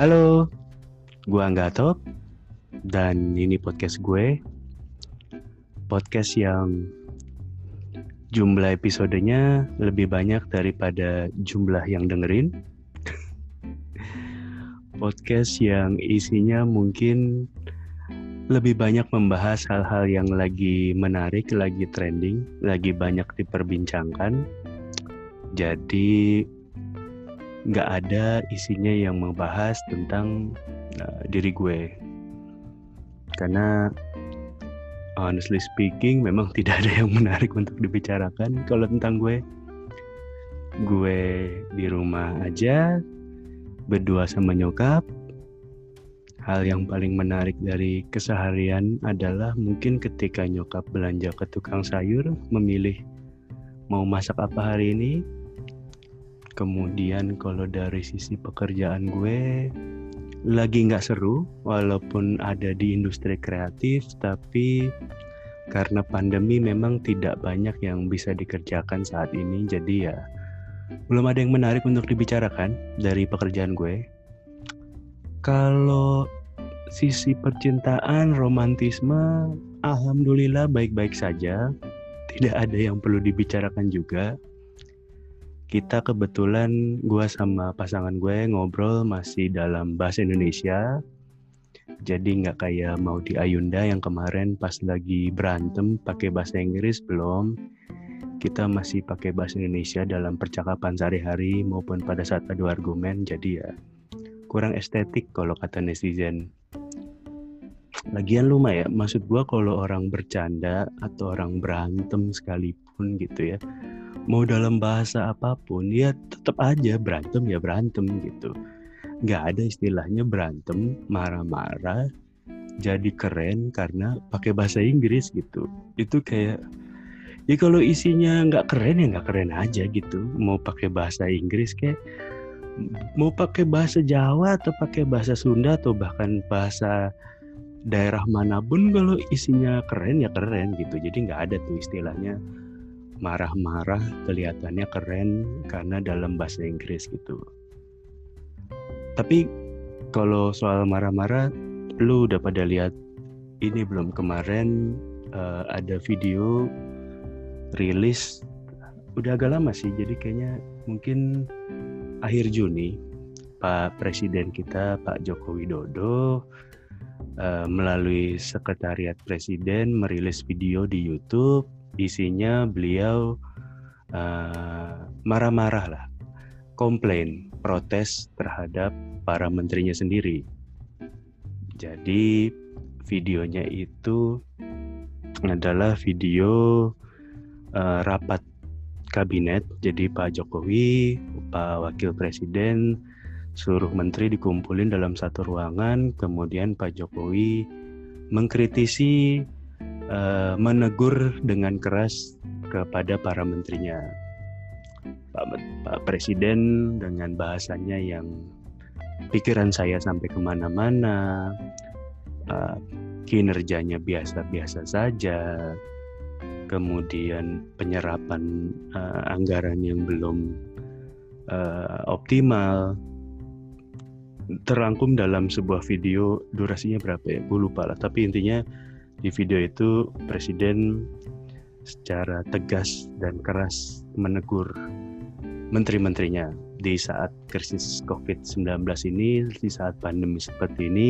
Halo, gue Anggato dan ini podcast gue. Podcast yang jumlah episodenya lebih banyak daripada jumlah yang dengerin. podcast yang isinya mungkin lebih banyak membahas hal-hal yang lagi menarik, lagi trending, lagi banyak diperbincangkan. Jadi nggak ada isinya yang membahas tentang uh, diri gue. Karena honestly speaking memang tidak ada yang menarik untuk dibicarakan kalau tentang gue. Gue di rumah aja berdua sama nyokap. Hal yang paling menarik dari keseharian adalah mungkin ketika nyokap belanja ke tukang sayur memilih mau masak apa hari ini Kemudian kalau dari sisi pekerjaan gue lagi nggak seru walaupun ada di industri kreatif tapi karena pandemi memang tidak banyak yang bisa dikerjakan saat ini jadi ya belum ada yang menarik untuk dibicarakan dari pekerjaan gue. Kalau sisi percintaan, romantisme, alhamdulillah baik-baik saja. Tidak ada yang perlu dibicarakan juga kita kebetulan gue sama pasangan gue ngobrol masih dalam bahasa Indonesia. Jadi nggak kayak mau di Ayunda yang kemarin pas lagi berantem pakai bahasa Inggris belum. Kita masih pakai bahasa Indonesia dalam percakapan sehari-hari maupun pada saat adu argumen jadi ya kurang estetik kalau kata netizen lagian lu mah ya maksud gue kalau orang bercanda atau orang berantem sekalipun gitu ya mau dalam bahasa apa pun ya tetap aja berantem ya berantem gitu. Nggak ada istilahnya berantem marah-marah jadi keren karena pakai bahasa Inggris gitu. Itu kayak ya kalau isinya nggak keren ya nggak keren aja gitu. Mau pakai bahasa Inggris kayak mau pakai bahasa Jawa atau pakai bahasa Sunda atau bahkan bahasa daerah mana pun kalau isinya keren ya keren gitu jadi nggak ada tuh istilahnya marah-marah kelihatannya keren karena dalam bahasa Inggris gitu. Tapi kalau soal marah-marah, lu udah pada lihat ini belum kemarin uh, ada video rilis udah agak lama sih jadi kayaknya mungkin akhir Juni Pak Presiden kita Pak Joko Widodo uh, melalui Sekretariat Presiden merilis video di YouTube isinya beliau marah marah-marah lah, komplain, protes terhadap para menterinya sendiri. Jadi videonya itu adalah video uh, rapat kabinet. Jadi Pak Jokowi, Pak Wakil Presiden, seluruh menteri dikumpulin dalam satu ruangan. Kemudian Pak Jokowi mengkritisi uh, menegur dengan keras kepada para menterinya. Pak, Pak Presiden dengan bahasanya yang pikiran saya sampai ke mana-mana, uh, kinerjanya biasa-biasa saja, kemudian penyerapan uh, anggaran yang belum uh, optimal, terangkum dalam sebuah video durasinya berapa ya? Gue lupa lah. Tapi intinya di video itu Presiden secara tegas dan keras menegur menteri-menterinya di saat krisis COVID-19 ini, di saat pandemi seperti ini,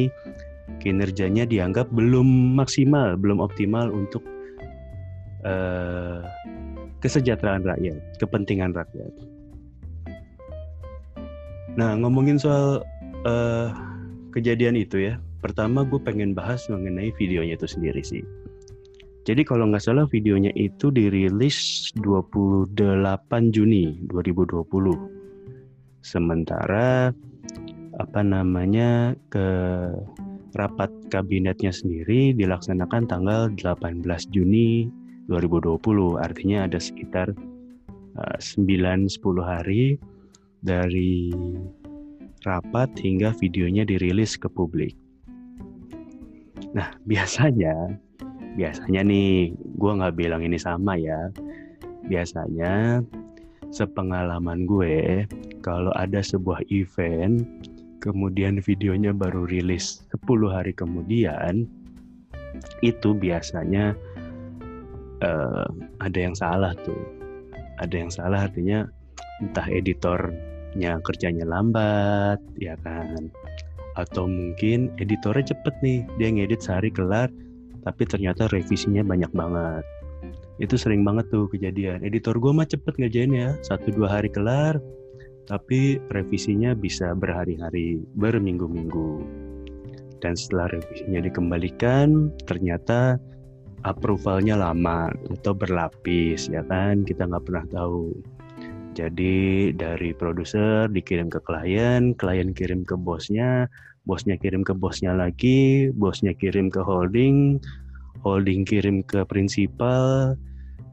kinerjanya dianggap belum maksimal, belum optimal untuk uh, kesejahteraan rakyat, kepentingan rakyat. Nah, ngomongin soal uh, kejadian itu ya, Pertama gue pengen bahas mengenai videonya itu sendiri sih. Jadi kalau nggak salah videonya itu dirilis 28 Juni 2020. Sementara apa namanya ke rapat kabinetnya sendiri dilaksanakan tanggal 18 Juni 2020. Artinya ada sekitar uh, 9-10 hari dari rapat hingga videonya dirilis ke publik. Nah biasanya, biasanya nih, gue nggak bilang ini sama ya. Biasanya sepengalaman gue, kalau ada sebuah event, kemudian videonya baru rilis 10 hari kemudian itu biasanya uh, ada yang salah tuh ada yang salah artinya entah editornya kerjanya lambat ya kan? Atau mungkin editornya cepet nih dia ngedit sehari kelar tapi ternyata revisinya banyak banget. Itu sering banget tuh kejadian. Editor gue mah cepet ngerjainnya satu dua hari kelar tapi revisinya bisa berhari-hari berminggu-minggu. Dan setelah revisinya dikembalikan ternyata approvalnya lama atau berlapis ya kan? Kita nggak pernah tahu jadi dari produser dikirim ke klien klien kirim ke bosnya bosnya kirim ke bosnya lagi bosnya kirim ke holding holding kirim ke prinsipal.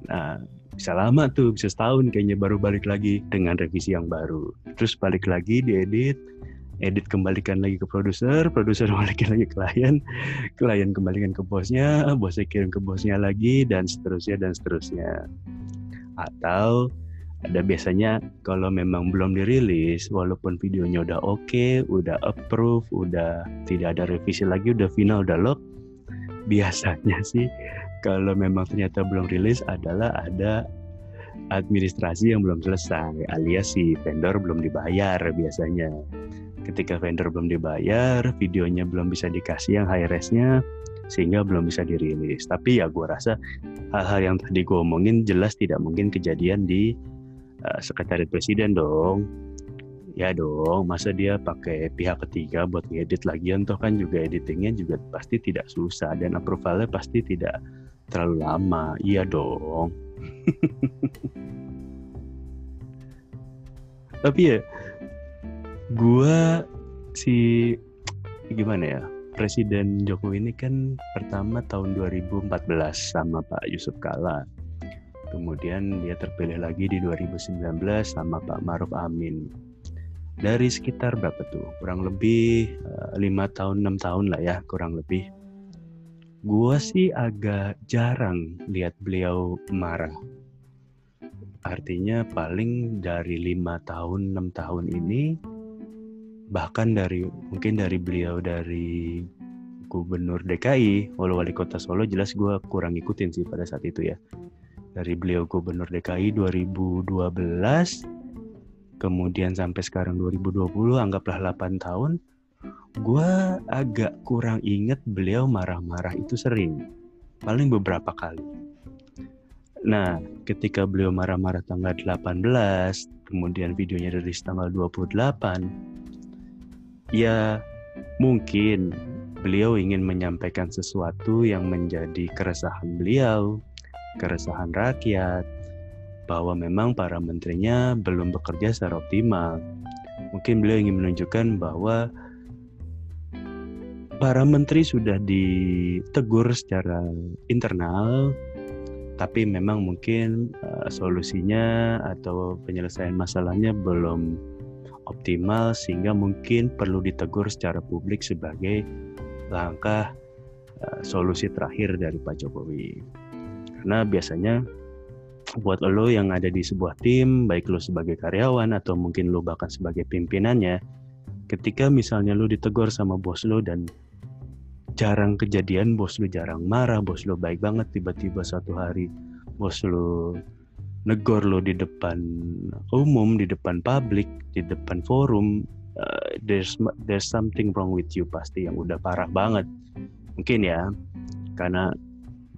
Nah bisa lama tuh bisa setahun kayaknya baru balik lagi dengan revisi yang baru. Terus balik lagi diedit edit kembalikan lagi ke produser produser balikin lagi ke klien klien kembalikan ke bosnya bosnya kirim ke bosnya lagi dan seterusnya dan seterusnya. Atau ada biasanya kalau memang belum dirilis walaupun videonya udah oke okay, udah approve udah tidak ada revisi lagi udah final udah lock biasanya sih kalau memang ternyata belum rilis adalah ada administrasi yang belum selesai alias si vendor belum dibayar biasanya. Ketika vendor belum dibayar videonya belum bisa dikasih yang high res-nya sehingga belum bisa dirilis. Tapi ya gue rasa hal-hal yang tadi gue omongin jelas tidak mungkin kejadian di uh, sekretariat presiden dong ya dong masa dia pakai pihak ketiga buat ngedit lagi toh kan juga editingnya juga pasti tidak susah dan approvalnya pasti tidak terlalu lama. Iya dong. Tapi ya, gue si gimana ya, Presiden Jokowi ini kan pertama tahun 2014 sama Pak Yusuf Kala. Kemudian dia terpilih lagi di 2019 sama Pak Maruf Amin. Dari sekitar berapa tuh? Kurang lebih eh, lima tahun, enam tahun lah ya, kurang lebih Gua sih agak jarang lihat beliau marah. Artinya paling dari lima tahun, enam tahun ini, bahkan dari mungkin dari beliau dari gubernur DKI, walau wali kota Solo jelas gue kurang ikutin sih pada saat itu ya. Dari beliau gubernur DKI 2012, kemudian sampai sekarang 2020, anggaplah 8 tahun, gue agak kurang inget beliau marah-marah itu sering paling beberapa kali. Nah ketika beliau marah-marah tanggal 18 kemudian videonya dari tanggal 28 ya mungkin beliau ingin menyampaikan sesuatu yang menjadi keresahan beliau keresahan rakyat bahwa memang para menterinya belum bekerja secara optimal mungkin beliau ingin menunjukkan bahwa para menteri sudah ditegur secara internal tapi memang mungkin uh, solusinya atau penyelesaian masalahnya belum optimal sehingga mungkin perlu ditegur secara publik sebagai langkah uh, solusi terakhir dari Pak Jokowi. Karena biasanya buat lo yang ada di sebuah tim, baik lo sebagai karyawan atau mungkin lo bahkan sebagai pimpinannya, ketika misalnya lo ditegur sama bos lo dan jarang kejadian bos lu jarang marah bos lu baik banget tiba-tiba satu hari bos lu negor lu di depan umum di depan publik di depan forum uh, there's there's something wrong with you pasti yang udah parah banget. Mungkin ya karena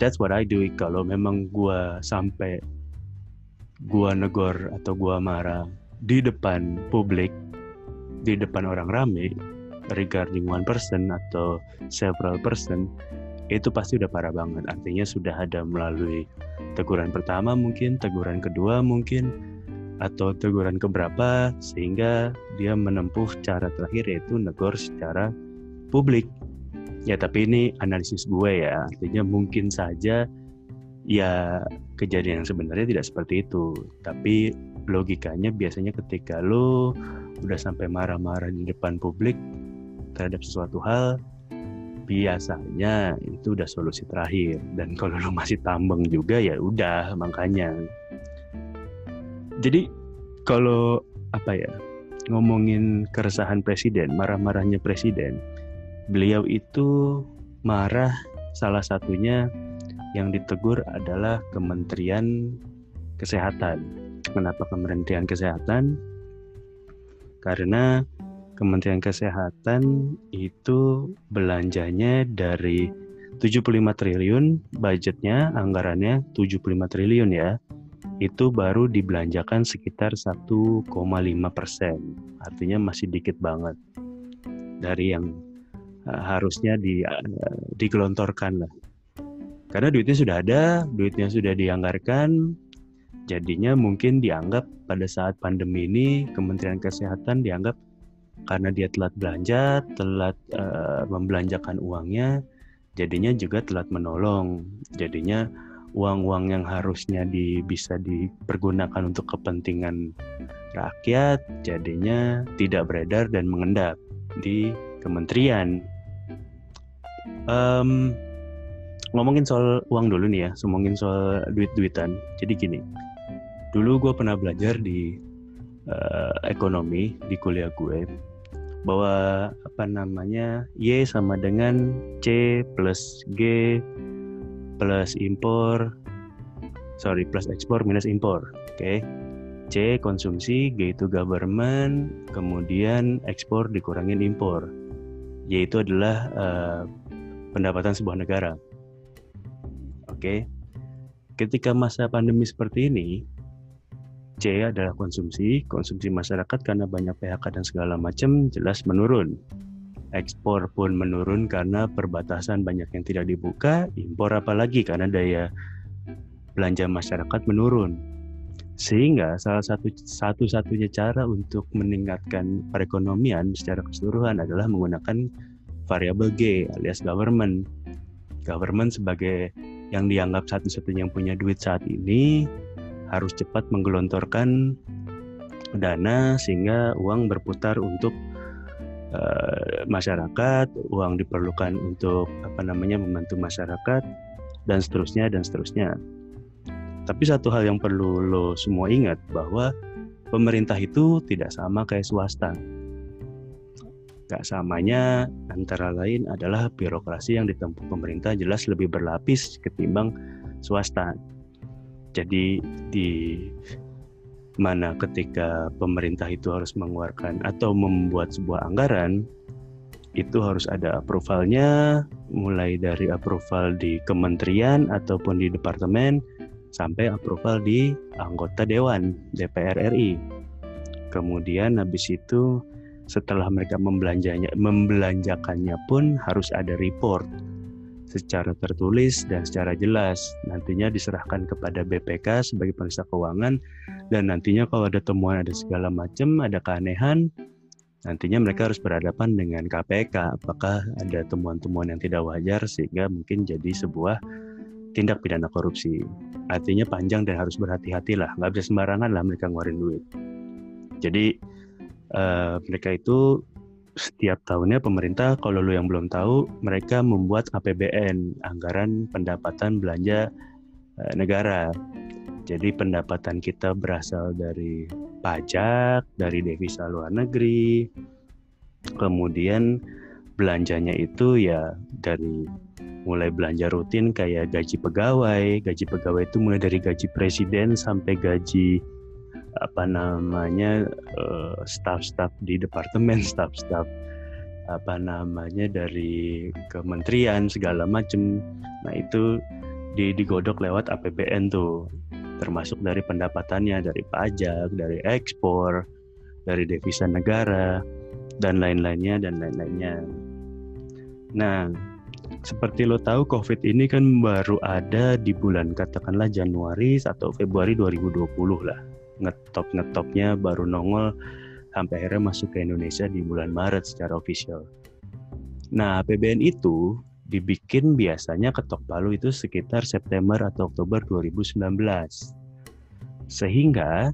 that's what I do. Kalau memang gua sampai gua negor atau gua marah di depan publik di depan orang rame regarding one person atau several person itu pasti udah parah banget. Artinya sudah ada melalui teguran pertama mungkin teguran kedua mungkin atau teguran keberapa sehingga dia menempuh cara terakhir yaitu negor secara publik ya tapi ini analisis gue ya. Artinya mungkin saja ya kejadian yang sebenarnya tidak seperti itu. Tapi logikanya biasanya ketika lo udah sampai marah-marah di depan publik terhadap sesuatu hal biasanya itu udah solusi terakhir. Dan kalau lo masih tambeng juga ya udah makanya. Jadi kalau apa ya ngomongin keresahan presiden, marah-marahnya presiden, beliau itu marah salah satunya yang ditegur adalah Kementerian Kesehatan. Kenapa Kementerian Kesehatan? Karena Kementerian Kesehatan itu belanjanya dari 75 triliun budgetnya anggarannya 75 triliun ya itu baru dibelanjakan sekitar 1,5 persen artinya masih dikit banget dari yang harusnya di, uh, digelontorkan lah karena duitnya sudah ada duitnya sudah dianggarkan jadinya mungkin dianggap pada saat pandemi ini Kementerian Kesehatan dianggap karena dia telat belanja telat uh, membelanjakan uangnya jadinya juga telat menolong. Jadinya uang-uang yang harusnya di, bisa dipergunakan untuk kepentingan rakyat jadinya tidak beredar dan mengendap di kementerian. Um, ngomongin soal uang dulu nih ya, ngomongin soal duit-duitan. Jadi gini, dulu gue pernah belajar di uh, ekonomi di kuliah gue bahwa apa namanya Y sama dengan C plus G plus impor sorry plus ekspor minus impor oke okay. C konsumsi G itu government kemudian ekspor dikurangin impor Y itu adalah uh, pendapatan sebuah negara oke ketika masa pandemi seperti ini C adalah konsumsi. Konsumsi masyarakat karena banyak PHK dan segala macam jelas menurun. Ekspor pun menurun karena perbatasan banyak yang tidak dibuka. Impor apalagi karena daya belanja masyarakat menurun. Sehingga salah satu satu-satunya cara untuk meningkatkan perekonomian secara keseluruhan adalah menggunakan variabel G alias government. Government sebagai yang dianggap satu-satunya yang punya duit saat ini harus cepat menggelontorkan dana sehingga uang berputar untuk uh, masyarakat, uang diperlukan untuk apa namanya membantu masyarakat dan seterusnya dan seterusnya. Tapi satu hal yang perlu lo semua ingat bahwa pemerintah itu tidak sama kayak swasta. Gak samanya antara lain adalah birokrasi yang ditempuh pemerintah jelas lebih berlapis ketimbang swasta. Jadi di mana ketika pemerintah itu harus mengeluarkan atau membuat sebuah anggaran itu harus ada approvalnya mulai dari approval di kementerian ataupun di departemen sampai approval di anggota dewan DPR RI. Kemudian habis itu setelah mereka membelanjanya membelanjakannya pun harus ada report secara tertulis dan secara jelas. Nantinya diserahkan kepada BPK sebagai periksa keuangan dan nantinya kalau ada temuan ada segala macam, ada keanehan, nantinya mereka harus berhadapan dengan KPK apakah ada temuan-temuan yang tidak wajar sehingga mungkin jadi sebuah tindak pidana korupsi. Artinya panjang dan harus berhati-hati lah, nggak bisa sembarangan lah mereka ngeluarin duit. Jadi uh, mereka itu setiap tahunnya pemerintah kalau lo yang belum tahu mereka membuat APBN anggaran pendapatan belanja uh, negara. Jadi pendapatan kita berasal dari pajak dari devisa luar negeri. Kemudian belanjanya itu ya dari mulai belanja rutin kayak gaji pegawai. Gaji pegawai itu mulai dari gaji presiden sampai gaji apa namanya uh, staff-staff di departemen, staff-staff apa namanya dari kementerian segala macam. Nah itu di, digodok lewat APBN tuh, termasuk dari pendapatannya dari pajak, dari ekspor, dari devisa negara dan lain-lainnya dan lain-lainnya. Nah, seperti lo tahu COVID ini kan baru ada di bulan katakanlah Januari atau Februari 2020 lah ngetop ngetopnya baru nongol sampai akhirnya masuk ke Indonesia di bulan Maret secara official. Nah, APBN itu dibikin biasanya ketok palu itu sekitar September atau Oktober 2019. Sehingga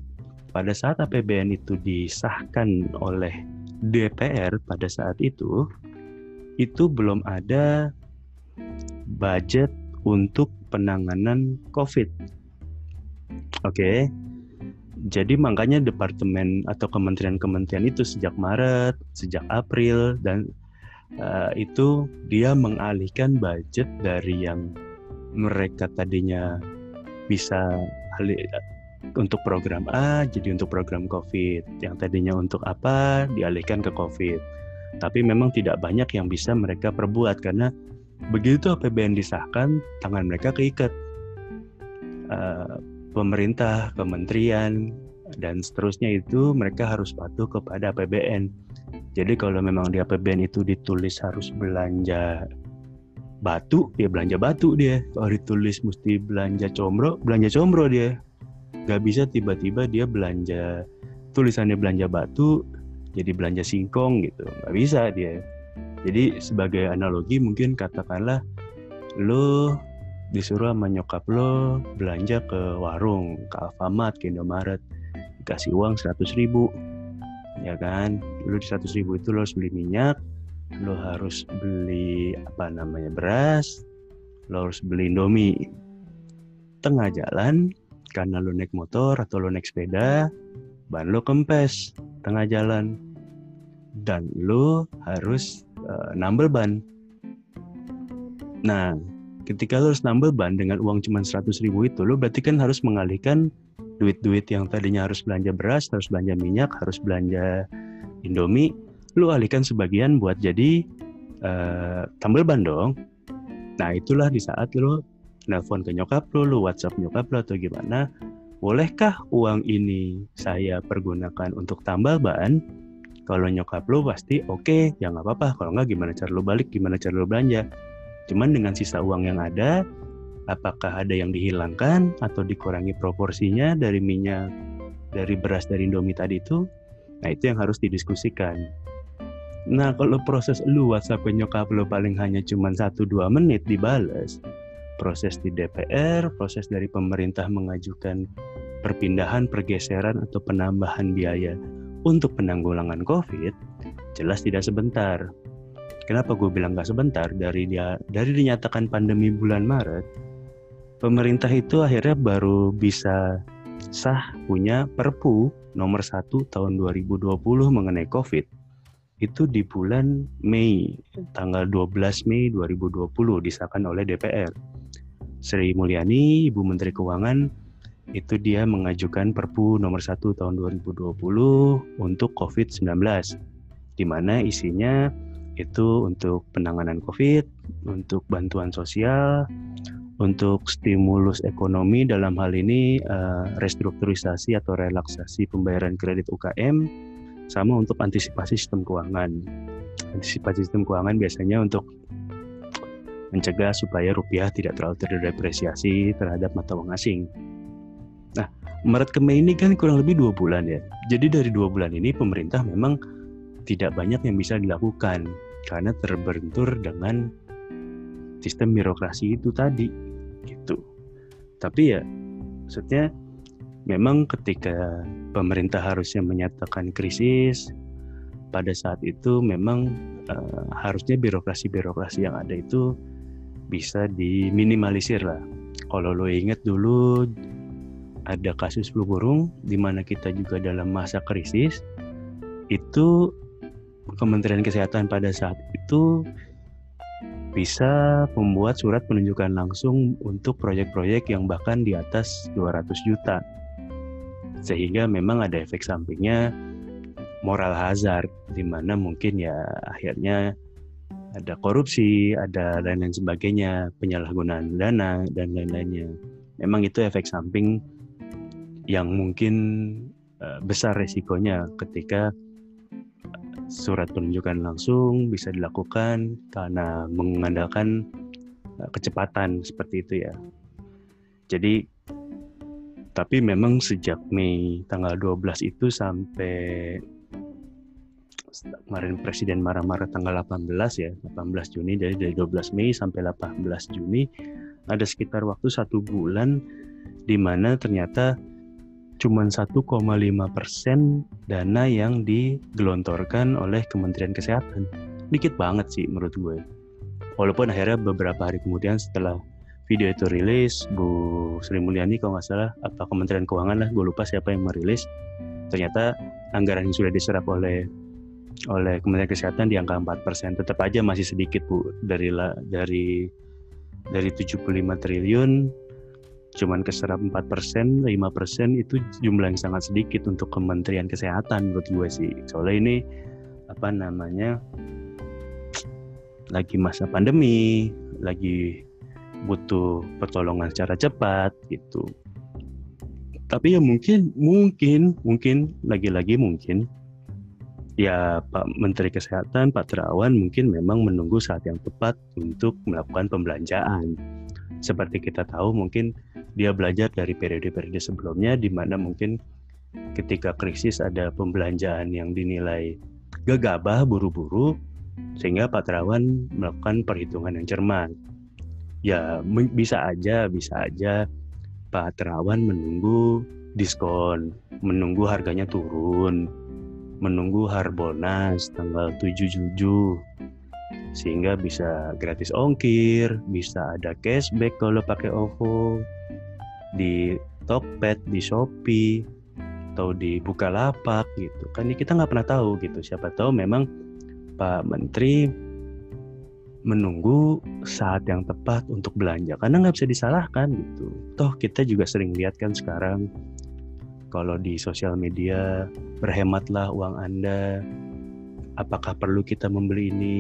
pada saat APBN itu disahkan oleh DPR pada saat itu, itu belum ada budget untuk penanganan COVID. Oke, okay Jadi makanya departemen atau kementerian-kementerian itu sejak Maret, sejak April dan uh, itu dia mengalihkan budget dari yang mereka tadinya bisa untuk program A jadi untuk program COVID. Yang tadinya untuk apa dialihkan ke COVID. Tapi memang tidak banyak yang bisa mereka perbuat karena begitu APBN disahkan tangan mereka keikat. Uh, pemerintah, kementerian, dan seterusnya itu mereka harus patuh kepada APBN. Jadi kalau memang di APBN itu ditulis harus belanja batu, ya belanja batu dia. Kalau ditulis mesti belanja combro, belanja combro dia. Gak bisa tiba-tiba dia belanja tulisannya belanja batu, jadi belanja singkong gitu. Gak bisa dia. Jadi sebagai analogi mungkin katakanlah lo disuruh sama nyokap lo belanja ke warung, ke Alfamart, ke Indomaret, dikasih uang 100 ribu, ya kan? Lo di 100 ribu itu lo harus beli minyak, lo harus beli apa namanya beras, lo harus beli indomie. Tengah jalan, karena lo naik motor atau lo naik sepeda, ban lo kempes tengah jalan, dan lo harus uh, nambel ban. Nah, ketika lo harus nambah ban dengan uang cuma 100 ribu itu, lo berarti kan harus mengalihkan duit-duit yang tadinya harus belanja beras, harus belanja minyak, harus belanja Indomie, lo alihkan sebagian buat jadi uh, tambal ban dong. Nah itulah di saat lo nelpon ke nyokap lo, lo WhatsApp nyokap lo atau gimana, bolehkah uang ini saya pergunakan untuk tambal ban? Kalau nyokap lo pasti oke, okay, ya nggak apa-apa. Kalau nggak gimana cara lo balik, gimana cara lo belanja. Cuman dengan sisa uang yang ada, apakah ada yang dihilangkan atau dikurangi proporsinya dari minyak, dari beras, dari Indomie tadi itu? Nah itu yang harus didiskusikan. Nah kalau proses lu WhatsApp nyokap lu paling hanya cuma 1-2 menit dibales, proses di DPR, proses dari pemerintah mengajukan perpindahan, pergeseran, atau penambahan biaya untuk penanggulangan COVID, jelas tidak sebentar. Kenapa gue bilang gak sebentar? Dari dia dari dinyatakan pandemi bulan Maret, pemerintah itu akhirnya baru bisa sah punya Perpu nomor 1 tahun 2020 mengenai COVID itu di bulan Mei tanggal 12 Mei 2020 disahkan oleh DPR. Sri Mulyani, Ibu Menteri Keuangan, itu dia mengajukan Perpu nomor 1 tahun 2020 untuk COVID-19 di mana isinya itu untuk penanganan COVID, untuk bantuan sosial, untuk stimulus ekonomi dalam hal ini uh, restrukturisasi atau relaksasi pembayaran kredit UKM, sama untuk antisipasi sistem keuangan. Antisipasi sistem keuangan biasanya untuk mencegah supaya rupiah tidak terlalu terdepresiasi terhadap mata uang asing. Nah, Maret ke Mei ini kan kurang lebih dua bulan ya. Jadi dari dua bulan ini pemerintah memang tidak banyak yang bisa dilakukan karena terbentur dengan sistem birokrasi itu tadi gitu. Tapi ya maksudnya memang ketika pemerintah harusnya menyatakan krisis pada saat itu memang uh, harusnya birokrasi-birokrasi yang ada itu bisa diminimalisir lah. Kalau lo inget dulu ada kasus flu burung di mana kita juga dalam masa krisis itu Kementerian Kesehatan pada saat itu bisa membuat surat penunjukan langsung untuk proyek-proyek yang bahkan di atas 200 juta. Sehingga memang ada efek sampingnya moral hazard di mana mungkin ya akhirnya ada korupsi, ada lain-lain sebagainya, penyalahgunaan dana dan lain-lainnya. Memang itu efek samping yang mungkin uh, besar resikonya ketika surat penunjukan langsung bisa dilakukan karena mengandalkan uh, kecepatan seperti itu ya. Jadi tapi memang sejak Mei tanggal 12 itu sampai kemarin presiden marah-marah tanggal 18 ya 18 Juni jadi dari 12 Mei sampai 18 Juni ada sekitar waktu satu bulan di mana ternyata cuma 1,5 persen dana yang digelontorkan oleh Kementerian Kesehatan. Dikit banget sih menurut gue. Walaupun akhirnya beberapa hari kemudian setelah video itu rilis Bu Sri Mulyani kalau nggak salah apa Kementerian Keuangan lah gue lupa siapa yang merilis ternyata anggaran yang sudah diserap oleh oleh Kementerian Kesehatan di angka 4%. Tetap aja masih sedikit Bu dari dari dari 75 triliun cuman keserap 4%, 5% itu jumlah yang sangat sedikit untuk Kementerian Kesehatan menurut gue sih. Soalnya ini apa namanya lagi masa pandemi, lagi butuh pertolongan secara cepat gitu. Tapi ya mungkin mungkin mungkin lagi-lagi mungkin ya Pak Menteri Kesehatan Pak Terawan mungkin memang menunggu saat yang tepat untuk melakukan pembelanjaan. Seperti kita tahu mungkin dia belajar dari periode-periode sebelumnya di mana mungkin ketika krisis ada pembelanjaan yang dinilai gegabah buru-buru sehingga Pak Terawan melakukan perhitungan yang cermat. Ya bisa aja, bisa aja Pak Terawan menunggu diskon, menunggu harganya turun, menunggu Harbolnas tanggal 7 Juju sehingga bisa gratis ongkir, bisa ada cashback kalau pakai OVO di Tokped, di Shopee atau di Bukalapak gitu. Kan kita nggak pernah tahu gitu. Siapa tahu memang Pak Menteri menunggu saat yang tepat untuk belanja karena nggak bisa disalahkan gitu. Toh kita juga sering lihat kan sekarang kalau di sosial media berhematlah uang Anda apakah perlu kita membeli ini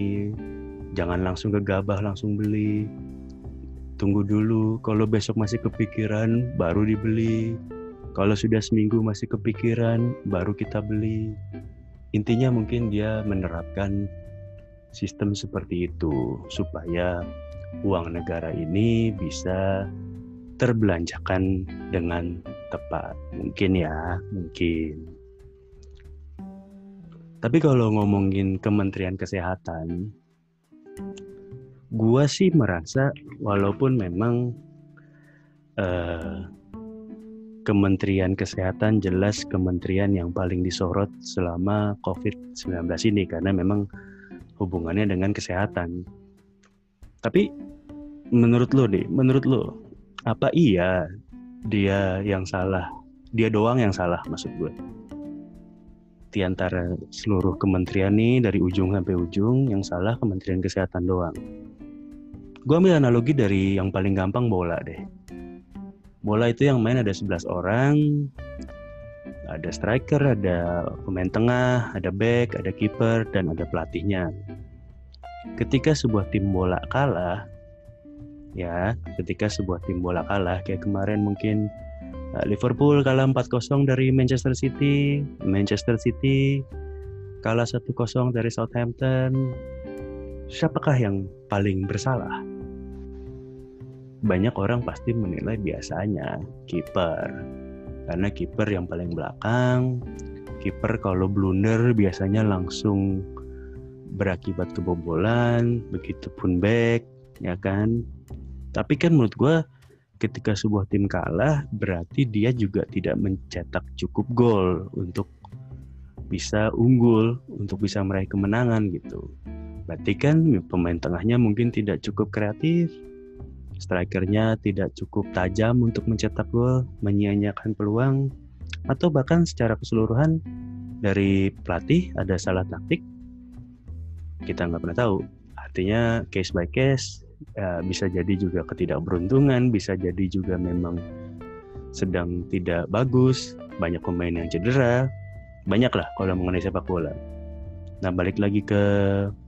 jangan langsung gegabah langsung beli tunggu dulu kalau besok masih kepikiran baru dibeli kalau sudah seminggu masih kepikiran baru kita beli intinya mungkin dia menerapkan sistem seperti itu supaya uang negara ini bisa terbelanjakan dengan tepat. Mungkin ya, mungkin. Tapi kalau ngomongin Kementerian Kesehatan, gua sih merasa walaupun memang uh, Kementerian Kesehatan jelas kementerian yang paling disorot selama COVID-19 ini karena memang hubungannya dengan kesehatan. Tapi menurut lo deh, menurut lo apa iya dia yang salah? Dia doang yang salah maksud gue. Di antara seluruh kementerian nih dari ujung sampai ujung yang salah kementerian kesehatan doang gue ambil analogi dari yang paling gampang bola deh bola itu yang main ada 11 orang ada striker, ada pemain tengah, ada back, ada kiper, dan ada pelatihnya. Ketika sebuah tim bola kalah, ya ketika sebuah tim bola kalah kayak kemarin mungkin uh, Liverpool kalah 4-0 dari Manchester City, Manchester City kalah 1-0 dari Southampton. Siapakah yang paling bersalah? Banyak orang pasti menilai biasanya kiper. Karena kiper yang paling belakang, kiper kalau blunder biasanya langsung berakibat kebobolan, begitupun back, ya kan? Tapi kan menurut gue ketika sebuah tim kalah berarti dia juga tidak mencetak cukup gol untuk bisa unggul, untuk bisa meraih kemenangan gitu. Berarti kan pemain tengahnya mungkin tidak cukup kreatif, strikernya tidak cukup tajam untuk mencetak gol, menyia-nyiakan peluang, atau bahkan secara keseluruhan dari pelatih ada salah taktik, kita nggak pernah tahu. Artinya case by case, ya, bisa jadi juga ketidakberuntungan, bisa jadi juga memang sedang tidak bagus, banyak pemain yang cedera, banyak lah kalau mengenai sepak bola. Nah balik lagi ke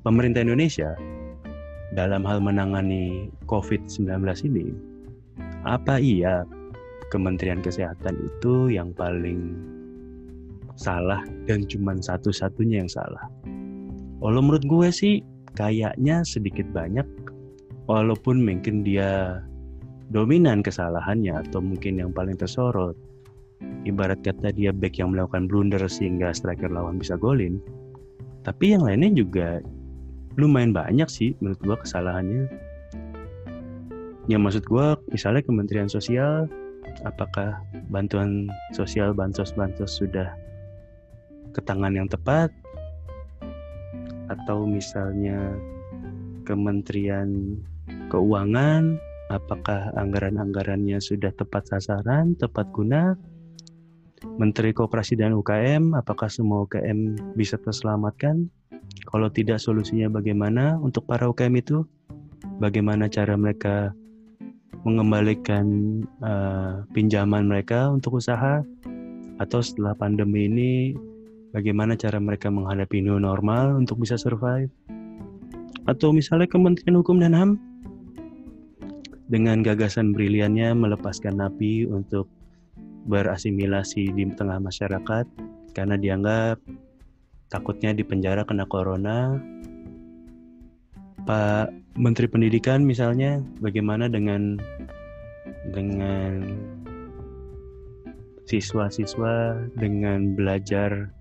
pemerintah Indonesia dalam hal menangani COVID-19 ini, apa iya Kementerian Kesehatan itu yang paling salah dan cuma satu-satunya yang salah? Kalau menurut gue sih kayaknya sedikit banyak walaupun mungkin dia dominan kesalahannya atau mungkin yang paling tersorot ibarat kata dia back yang melakukan blunder sehingga striker lawan bisa golin tapi yang lainnya juga lumayan banyak sih menurut gua kesalahannya ya maksud gua misalnya Kementerian Sosial apakah bantuan sosial bansos-bansos sudah ke tangan yang tepat atau misalnya Kementerian keuangan apakah anggaran-anggarannya sudah tepat sasaran, tepat guna? Menteri Koperasi dan UKM, apakah semua UKM bisa terselamatkan? Kalau tidak, solusinya bagaimana untuk para UKM itu? Bagaimana cara mereka mengembalikan uh, pinjaman mereka untuk usaha? Atau setelah pandemi ini, bagaimana cara mereka menghadapi new normal untuk bisa survive? Atau misalnya Kementerian Hukum dan HAM dengan gagasan briliannya melepaskan napi untuk berasimilasi di tengah masyarakat karena dianggap takutnya di penjara kena corona. Pak Menteri Pendidikan misalnya bagaimana dengan dengan siswa-siswa dengan belajar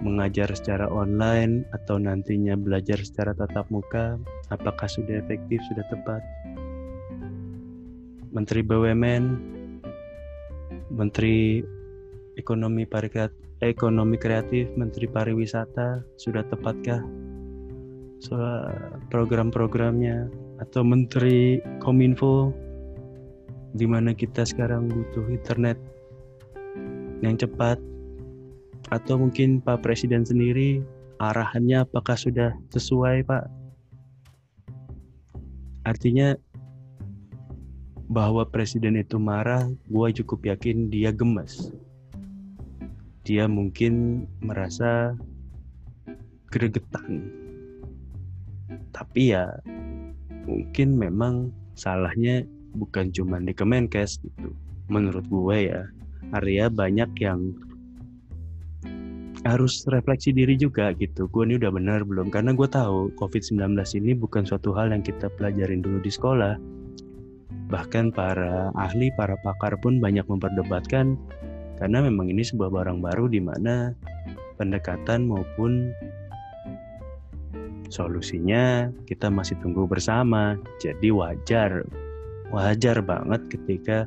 mengajar secara online atau nantinya belajar secara tatap muka, apakah sudah efektif, sudah tepat? Menteri BUMN, Menteri Ekonomi Pariwisata, Ekonomi Kreatif, Menteri Pariwisata, sudah tepatkah program-programnya atau Menteri Kominfo di mana kita sekarang butuh internet yang cepat atau mungkin Pak Presiden sendiri arahannya apakah sudah sesuai Pak? Artinya bahwa presiden itu marah, gue cukup yakin dia gemes. Dia mungkin merasa gregetan. Tapi ya mungkin memang salahnya bukan cuma di Kemenkes gitu. Menurut gue ya, Arya banyak yang harus refleksi diri juga gitu. Gue ini udah benar belum? Karena gue tahu COVID-19 ini bukan suatu hal yang kita pelajarin dulu di sekolah. Bahkan para ahli, para pakar pun banyak memperdebatkan karena memang ini sebuah barang baru di mana pendekatan maupun solusinya kita masih tunggu bersama. Jadi wajar, wajar banget ketika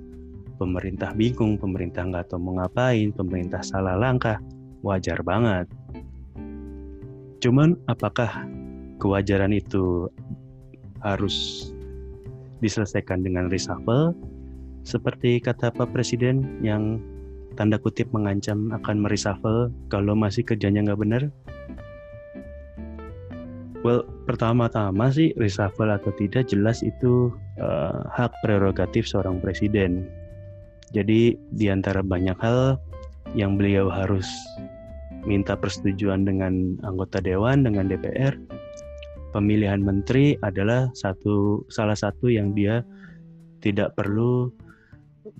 pemerintah bingung, pemerintah nggak tahu mau ngapain, pemerintah salah langkah wajar banget. Cuman apakah kewajaran itu harus diselesaikan dengan reshuffle seperti kata Pak Presiden yang tanda kutip mengancam akan mereshuffle kalau masih kerjanya nggak benar? Well, pertama-tama sih reshuffle atau tidak jelas itu uh, hak prerogatif seorang presiden. Jadi di antara banyak hal yang beliau harus minta persetujuan dengan anggota dewan dengan DPR pemilihan menteri adalah satu salah satu yang dia tidak perlu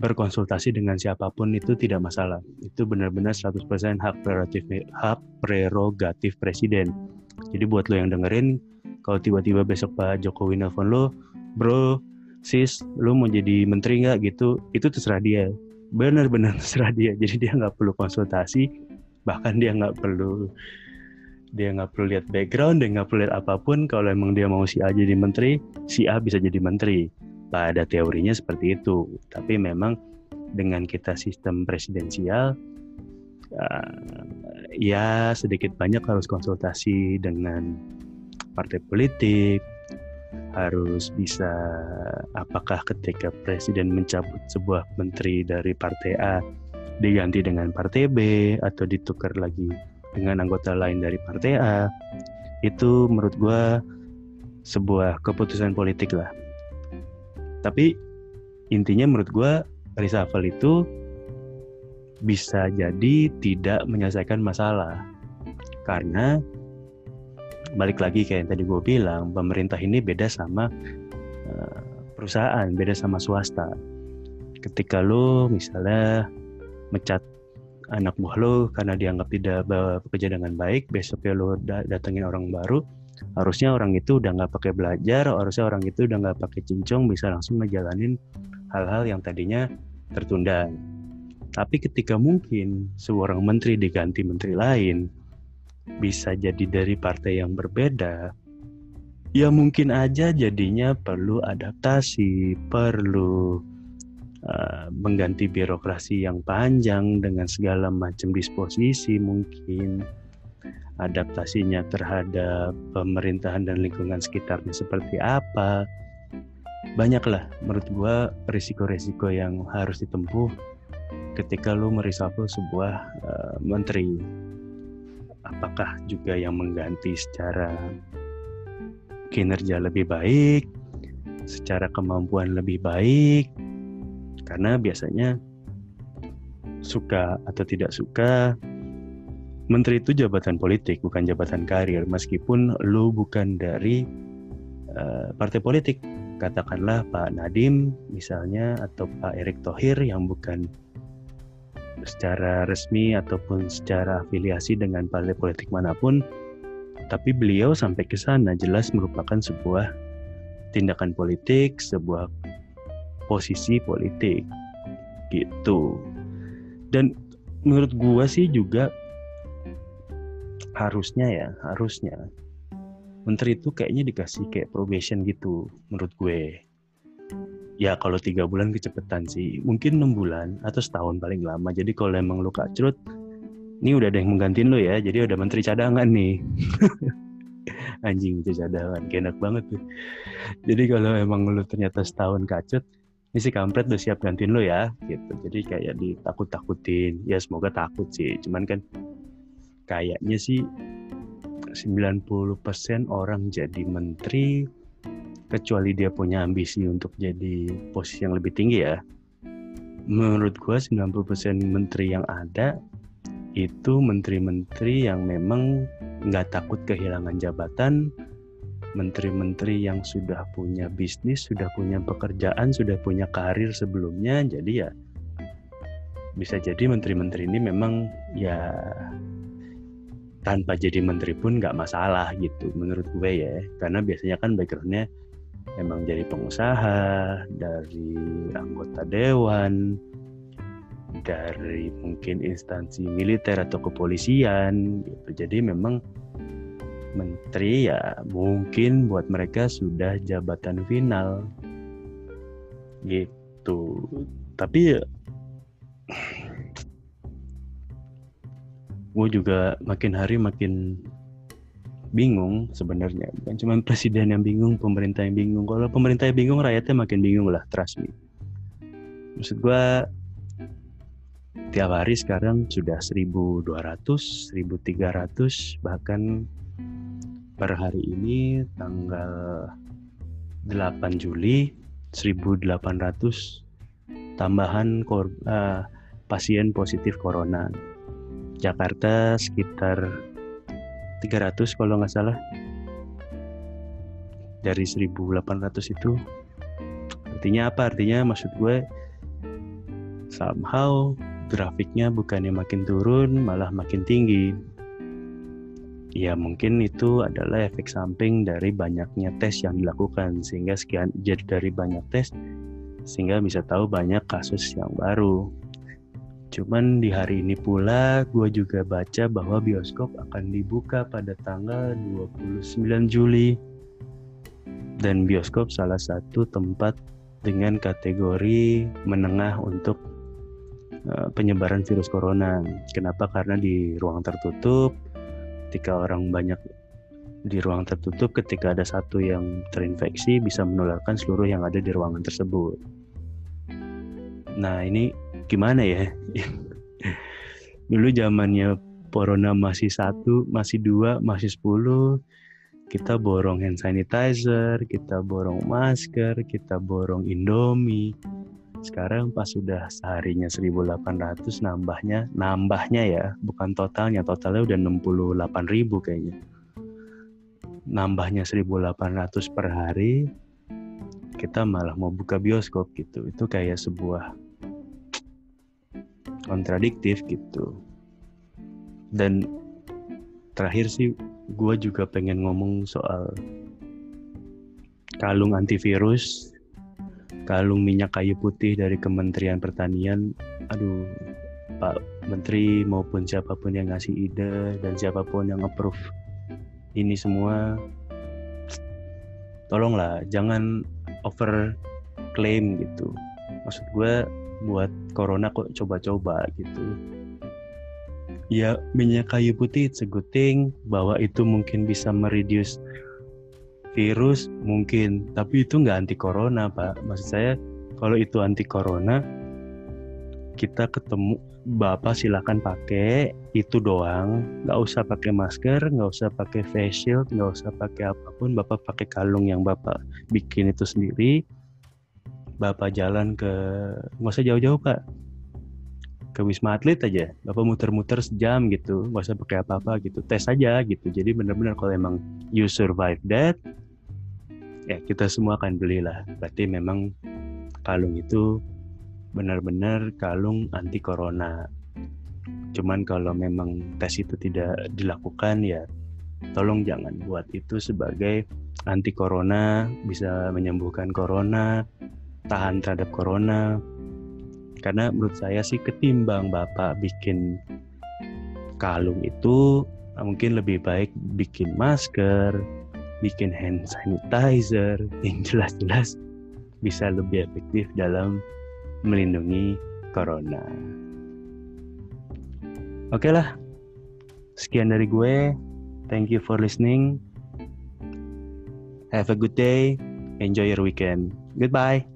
berkonsultasi dengan siapa pun itu tidak masalah. Itu benar-benar 100% hak prerogatif hak prerogatif presiden. Jadi buat lo yang dengerin kalau tiba-tiba besok Pak Jokowi nelfon lo, bro, sis, lo mau jadi menteri nggak gitu, itu terserah dia. Benar-benar terserah dia. Jadi dia nggak perlu konsultasi, bahkan dia nggak perlu dia nggak perlu lihat background dia nggak perlu lihat apa pun kalau emang dia mau si A jadi menteri si A bisa jadi menteri pada teorinya seperti itu. Tapi memang dengan kita sistem presidensial uh, ya sedikit banyak harus konsultasi dengan partai politik harus bisa apakah ketika presiden mencabut sebuah menteri dari partai A diganti dengan partai B atau ditukar lagi dengan anggota lain dari partai A itu menurut gue sebuah keputusan politik lah tapi intinya menurut gue reshuffle itu bisa jadi tidak menyelesaikan masalah. Karena balik lagi kayak yang tadi gue bilang pemerintah ini beda sama uh, perusahaan beda sama swasta. Ketika lo misalnya mecat anak buah lo karena dianggap tidak bekerja dengan baik besoknya lo datengin orang baru harusnya orang itu udah nggak pakai belajar harusnya orang itu udah nggak pakai cincong bisa langsung ngejalanin hal-hal yang tadinya tertunda. Tapi ketika mungkin seorang menteri diganti menteri lain bisa jadi dari partai yang berbeda ya mungkin aja jadinya perlu adaptasi perlu uh, mengganti birokrasi yang panjang dengan segala macam disposisi mungkin adaptasinya terhadap pemerintahan dan lingkungan sekitarnya seperti apa. Banyaklah menurut gue risiko-risiko yang harus ditempuh ketika lu mereshuffle sebuah uh, menteri. Apakah juga yang mengganti secara kinerja lebih baik secara kemampuan lebih baik? Karena biasanya suka atau tidak suka menteri itu jabatan politik bukan jabatan karir. Meskipun lu bukan dari uh, partai politik. Katakanlah Pak Nadim misalnya atau Pak Erick Thohir yang bukan secara resmi ataupun secara afiliasi dengan partai politik mana pun. Tapi beliau sampai ke sana jelas merupakan sebuah tindakan politik, sebuah posisi politik. Gitu. Dan menurut gua sih juga harusnya ya, harusnya. Menteri itu kayaknya dikasih kayak probation gitu menurut gue. Ya kalau tiga bulan kecepatan sih mungkin enam bulan atau setahun paling lama. Jadi kalau emang lu kacrut ini udah ada yang menggantiin lo ya jadi udah menteri cadangan nih. Anjing itu cadangan enak banget tuh. Jadi kalau emang lu ternyata setahun kacut ini si kampret udah siap gantiin lo ya gitu. Jadi kayak ditakut-takutin. Ya semoga takut sih cuman kan kayaknya sih 90% orang jadi menteri kecuali dia punya ambisi untuk jadi posisi yang lebih tinggi ya. Menurut gua 90% menteri yang ada itu menteri-menteri yang memang nggak takut kehilangan jabatan, menteri-menteri yang sudah punya bisnis, sudah punya pekerjaan, sudah punya karir sebelumnya, jadi ya bisa jadi menteri-menteri ini memang ya tanpa jadi menteri pun nggak masalah gitu menurut gue ya. Karena biasanya kan backgroundnya emang jadi pengusaha dari anggota dewan dari mungkin instansi militer atau kepolisian gitu. Jadi memang menteri ya mungkin buat mereka sudah jabatan final gitu. Tapi gue juga makin hari makin bingung sebenarnya. Bukan cuma presiden yang bingung pemerintah yang bingung. Kalau pemerintah yang bingung rakyatnya makin bingung lah trust me. Maksud gue tiap hari sekarang sudah 1200 1300 bahkan per hari ini tanggal 8 Juli 1800 tambahan kor, uh, pasien positif corona Jakarta sekitar 300 kalau nggak salah. Dari 1800 itu. Artinya apa? Artinya maksud gue somehow grafiknya bukannya makin turun malah makin tinggi. Ya mungkin itu adalah efek samping dari banyaknya tes yang dilakukan. Sehingga sekian jadi dari banyak tes sehingga bisa tahu banyak kasus yang baru Cuman di hari ini pula gue juga baca bahwa bioskop akan dibuka pada tanggal 29 Juli. Dan bioskop salah satu tempat dengan kategori menengah untuk uh, penyebaran virus corona. Kenapa? Karena di ruang tertutup, ketika orang banyak di ruang tertutup, ketika ada satu yang terinfeksi bisa menularkan seluruh yang ada di ruangan tersebut. Nah ini gimana ya? Dulu zamannya corona masih satu, masih dua, masih sepuluh. Kita borong hand sanitizer, kita borong masker, kita borong Indomie. Sekarang pas sudah seharinya 1800 nambahnya, nambahnya ya, bukan totalnya, totalnya udah 68.000 kayaknya. Nambahnya 1800 per hari, kita malah mau buka bioskop gitu. Itu kayak sebuah kontradiktif gitu. Dan terakhir sih gue juga pengen ngomong soal kalung antivirus kalung minyak kayu putih dari Kementerian Pertanian. Aduh Pak Menteri maupun siapa pun yang ngasih ide dan siapa pun yang approve ini semua tolonglah jangan over claim gitu. Maksud gue buat corona kok coba-coba gitu. Ya minyak kayu putih it's a good thing. Bahwa itu mungkin bisa mereduce virus mungkin. Tapi itu nggak anti corona pak. Maksud saya kalau itu anti corona kita ketemu bapak silakan pakai itu doang. Nggak usah pakai masker nggak usah pakai face shield nggak usah pakai apa pun. Bapak pakai kalung yang bapak bikin itu sendiri bapak jalan ke nggak usah jauh-jauh pak. Ke wisma atlet aja. Bapak muter-muter sejam gitu nggak usah pakai apa-apa gitu. Tes aja gitu. Jadi benar-benar kalau emang you survive that ya kita semua akan belilah. Berarti memang kalung itu benar-benar kalung anti corona. Cuman kalau memang tes itu tidak dilakukan ya tolong jangan buat itu sebagai anti corona, bisa menyembuhkan corona, tahan terhadap corona. Karena menurut saya sih ketimbang Bapak bikin kalung itu mungkin lebih baik bikin masker, bikin hand sanitizer yang jelas-jelas bisa lebih efektif dalam melindungi corona. Oke lah, sekian dari gue. Thank you for listening. Have a good day. Enjoy your weekend. Goodbye.